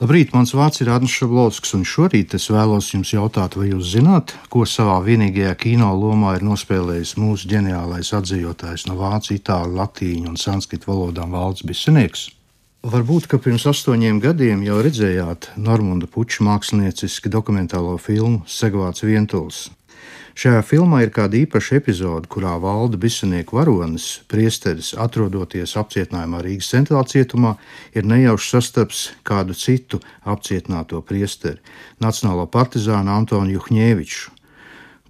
Labrīt, mans vārds ir Arnšs Šablovskis, un šorīt es vēlos jums jautāt, vai jūs zināt, ko savā vienīgajā kino lomā ir nospēlējis mūsu ģeniālais atzījotājs no vācu, itāļu, latīņu un sanskritu valodām Valds Bisenieks? Varbūt, ka pirms astoņiem gadiem jau redzējāt Normunda Puča mākslinieciski dokumentālo filmu Segvāts Vientuls. Šajā filmā ir kāda īpaša epizode, kurā valda bisenieku varonis, priesteris, atrodoties apcietinājumā Rīgas centrālā cietumā, ir nejauši sastaps kādu citu apcietināto priesteri, nacionālo partizānu Antonu Juhņēviču,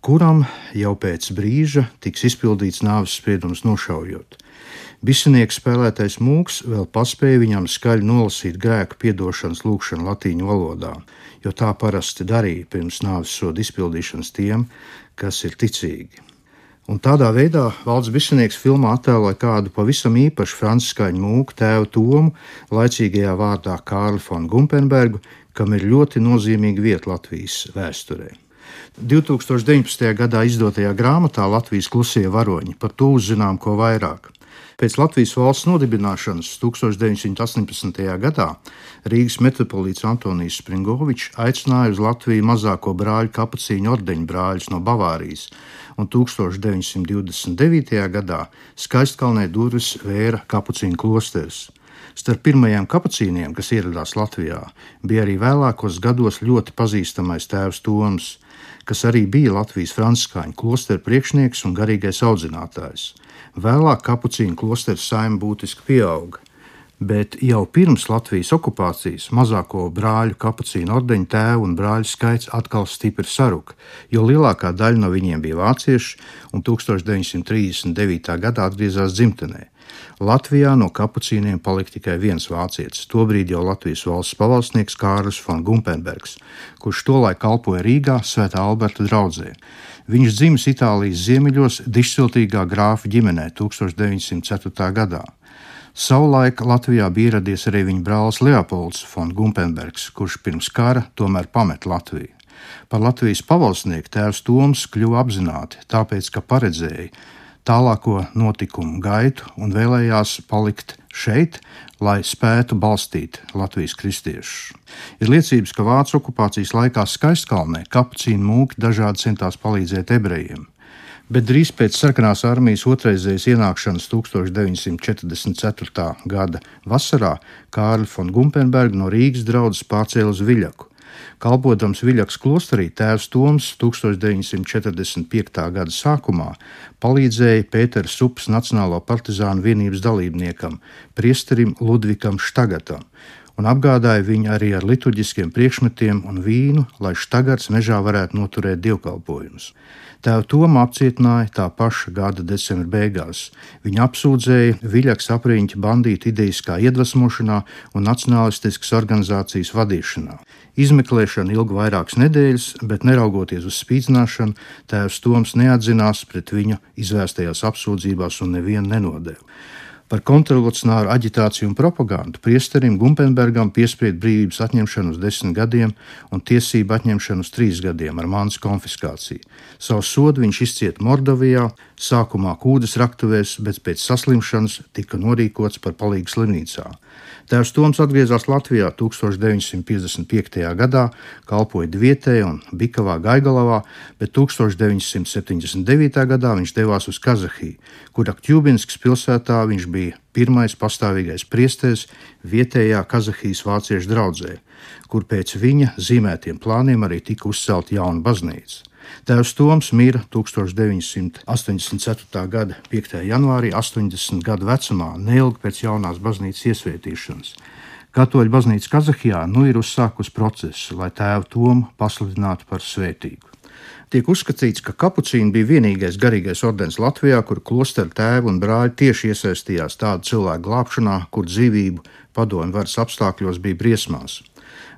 kuram jau pēc brīža tiks izpildīts nāves spriedums nošaujot. Bisinieks spēlētais mūks vēl paspēja viņam skaļi nolasīt grēku piedošanas lūgšanu latīņu valodā, jo tā parasti darīja pirms nāves soda izpildīšanas tiem, kas ir ticīgi. Un tādā veidā valsts bisinieks filmā attēloja kādu pavisam īpašu franciskāņu mūku tēvu Tomu, laicīgajā vārdā Kārli von Gumpenbergu, kam ir ļoti nozīmīga vieta Latvijas vēsturē. 2019. gadā izdotajā grāmatā Latvijas klusie varoņi par to uzzinām ko vairāk. Pēc Latvijas valsts nodibināšanas 1918. gadā Rīgas metropolīts Antonijs Springovičs aicināja uz Latviju mazāko brāļu kapucīņu ordeņu brāļus no Bavārijas, un 1929. gadā Skaistkalnē durvis vēra kapucīņu klosteris. Starp pirmajiem kapucīniem, kas ieradās Latvijā, bija arī vēlākos gados ļoti pazīstamais tēvs Toms, kas arī bija Latvijas franciskāņu klosteru priekšnieks un garīgais audzinātājs. Vēlāk kapucīnu klosteru saima būtiski pieauga, bet jau pirms Latvijas okupācijas mazāko brāļu kapucīnu ordeņu tēvu un brāļu skaits atkal stipri saruka, jo lielākā daļa no viņiem bija vācieši un 1939. gadā atgriezās dzimtenē. Latvijā no kapucīniem palika tikai viens vācietis, tobrīd jau Latvijas valsts pavalsnieks Kārlis von Gumpenbergs, kurš tolaik kalpoja Rīgā Svētā Alberta draudzē. Viņš dzimis Itālijas ziemeļos dišciltīgā grāfa ģimenē 1904. gadā. Savulaik Latvijā bija ieradies arī viņa brālis Leopolds von Gumpenbergs, kurš pirms kara tomēr pamet Latviju. Par Latvijas pavalsnieku tēvs Toms kļuva apzināti, tāpēc, ka paredzēja, tālāko notikumu gaitu un vēlējās palikt šeit, lai spētu balstīt Latvijas kristiešus. Ir liecības, ka Vācu okupācijas laikā Skaistkalnē kapucīnu mūki dažādi centās palīdzēt ebrejiem. Bet drīz pēc sarkanās armijas otrreizējas ienākšanas 1944. gada vasarā Kārli von Gumpenberga no Rīgas draudzes pārcēla uz Viļaku. Kalpodams Viļaks klosterī, tēvs Toms 1945. gada sākumā palīdzēja Pētera Supas Nacionālo partizānu vienības dalībniekam, priesterim Ludvikam Štagatam, un apgādāja viņu arī ar liturģiskiem priekšmetiem un vīnu, lai Štagars mežā varētu noturēt dievkalpojumus. Tēvu Tomu apcietināja tā paša gada decembra beigās. Viņa apsūdzēja Viļaks apriņķa bandītu idejiskā iedvesmošanā un nacionālistiskas organizācijas vadīšanā. Izmeklēšana ilga vairākas nedēļas, bet neraugoties uz spīdzināšanu, tēvs Toms neatzinās pret viņu izvērstajās apsūdzībās un nevienu nenodēva. Par kontrrevolucionāru aģitāciju un propagandu priesterim Gumpenbergam piesprieda brīvības atņemšanu uz desmit gadiem un tiesību atņemšanu uz trīs gadiem ar mānas konfiskāciju. Savu sodu viņš izcieta Mordovijā, sākumā kūdas raktuvēs, bet pēc saslimšanas tika norīkots par palīgu slimnīcā. Tēvs Toms atgriezās Latvijā 1955. gadā, kalpoja Dvietē un Bikavā Gaigalavā, bet 1979. gadā viņš devās uz Kazahiju, kur Akķūbinskas pilsētā viņš bija pirmais pastāvīgais priesteris vietējā Kazahijas vāciešu draudzē, kur pēc viņa zīmētiem plāniem arī tika uzcelta jauna baznīca. Tēvs Toms mira 1984. gada 5. janvārī, 80 gadu vecumā, neilgi pēc jaunās baznīcas iesvētīšanas. Katoļu baznīca Kazahijā nu ir uzsākusi procesu, lai tēvu Tomu pasludinātu par svētīgu. Tiek uzskatīts, ka kapucīni bija vienīgais garīgais ordenis Latvijā, kur klosteru tēvi un brāļi tieši iesaistījās tādu cilvēku glābšanā, kur dzīvību padomju varas apstākļos bija briesmās.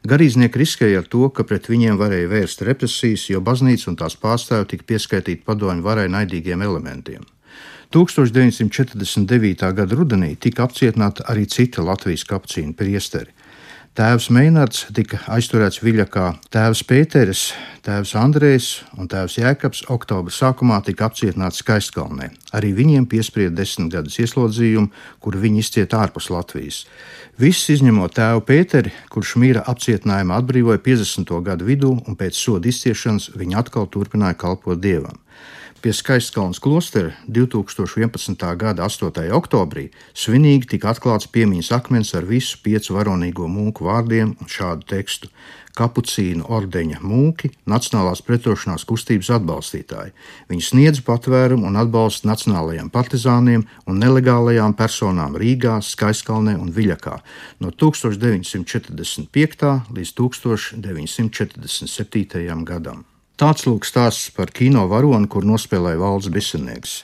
Garīdznieki riskēja ar to, ka pret viņiem varēja vērst represijas, jo baznīca un tās pārstāvji tika pieskaitīti padomju varai naidīgiem elementiem. 1949. gada rudenī tika apcietināti arī citi Latvijas kapucīnu priesteri. Tēvs Meinards tika aizturēts Viļakā, tēvs Pēteris, tēvs Andrejs un tēvs Jēkabs oktobra sākumā tika apcietināti Skaistkalnē. Arī viņiem piesprieda desmit gadus ieslodzījumu, kuru viņi izcieta ārpus Latvijas. Viss izņemot tēvu Pēteri, kurš mīra apcietinājumā atbrīvoja 50. gadu vidū un pēc soda izciešanas viņa atkal turpināja kalpot dievam. Pie Skaistkalnas klostera 2011. gada 8. oktobrī svinīgi tika atklāts piemiņas akmens ar visu piecu varonīgo mūku vārdiem un šādu tekstu: Kapucīnu ordeņa mūki, Nacionālās pretošanās kustības atbalstītāji. Viņi sniedz patvērumu un atbalstu nacionālajiem partizāniem un nelegālajām personām Rīgā, Skaistkalnē un Viļakā no 1945. līdz 1947. gadam. Tāds lūk stāsts par kino varoni, kur nospēlēja valsts bisinieks.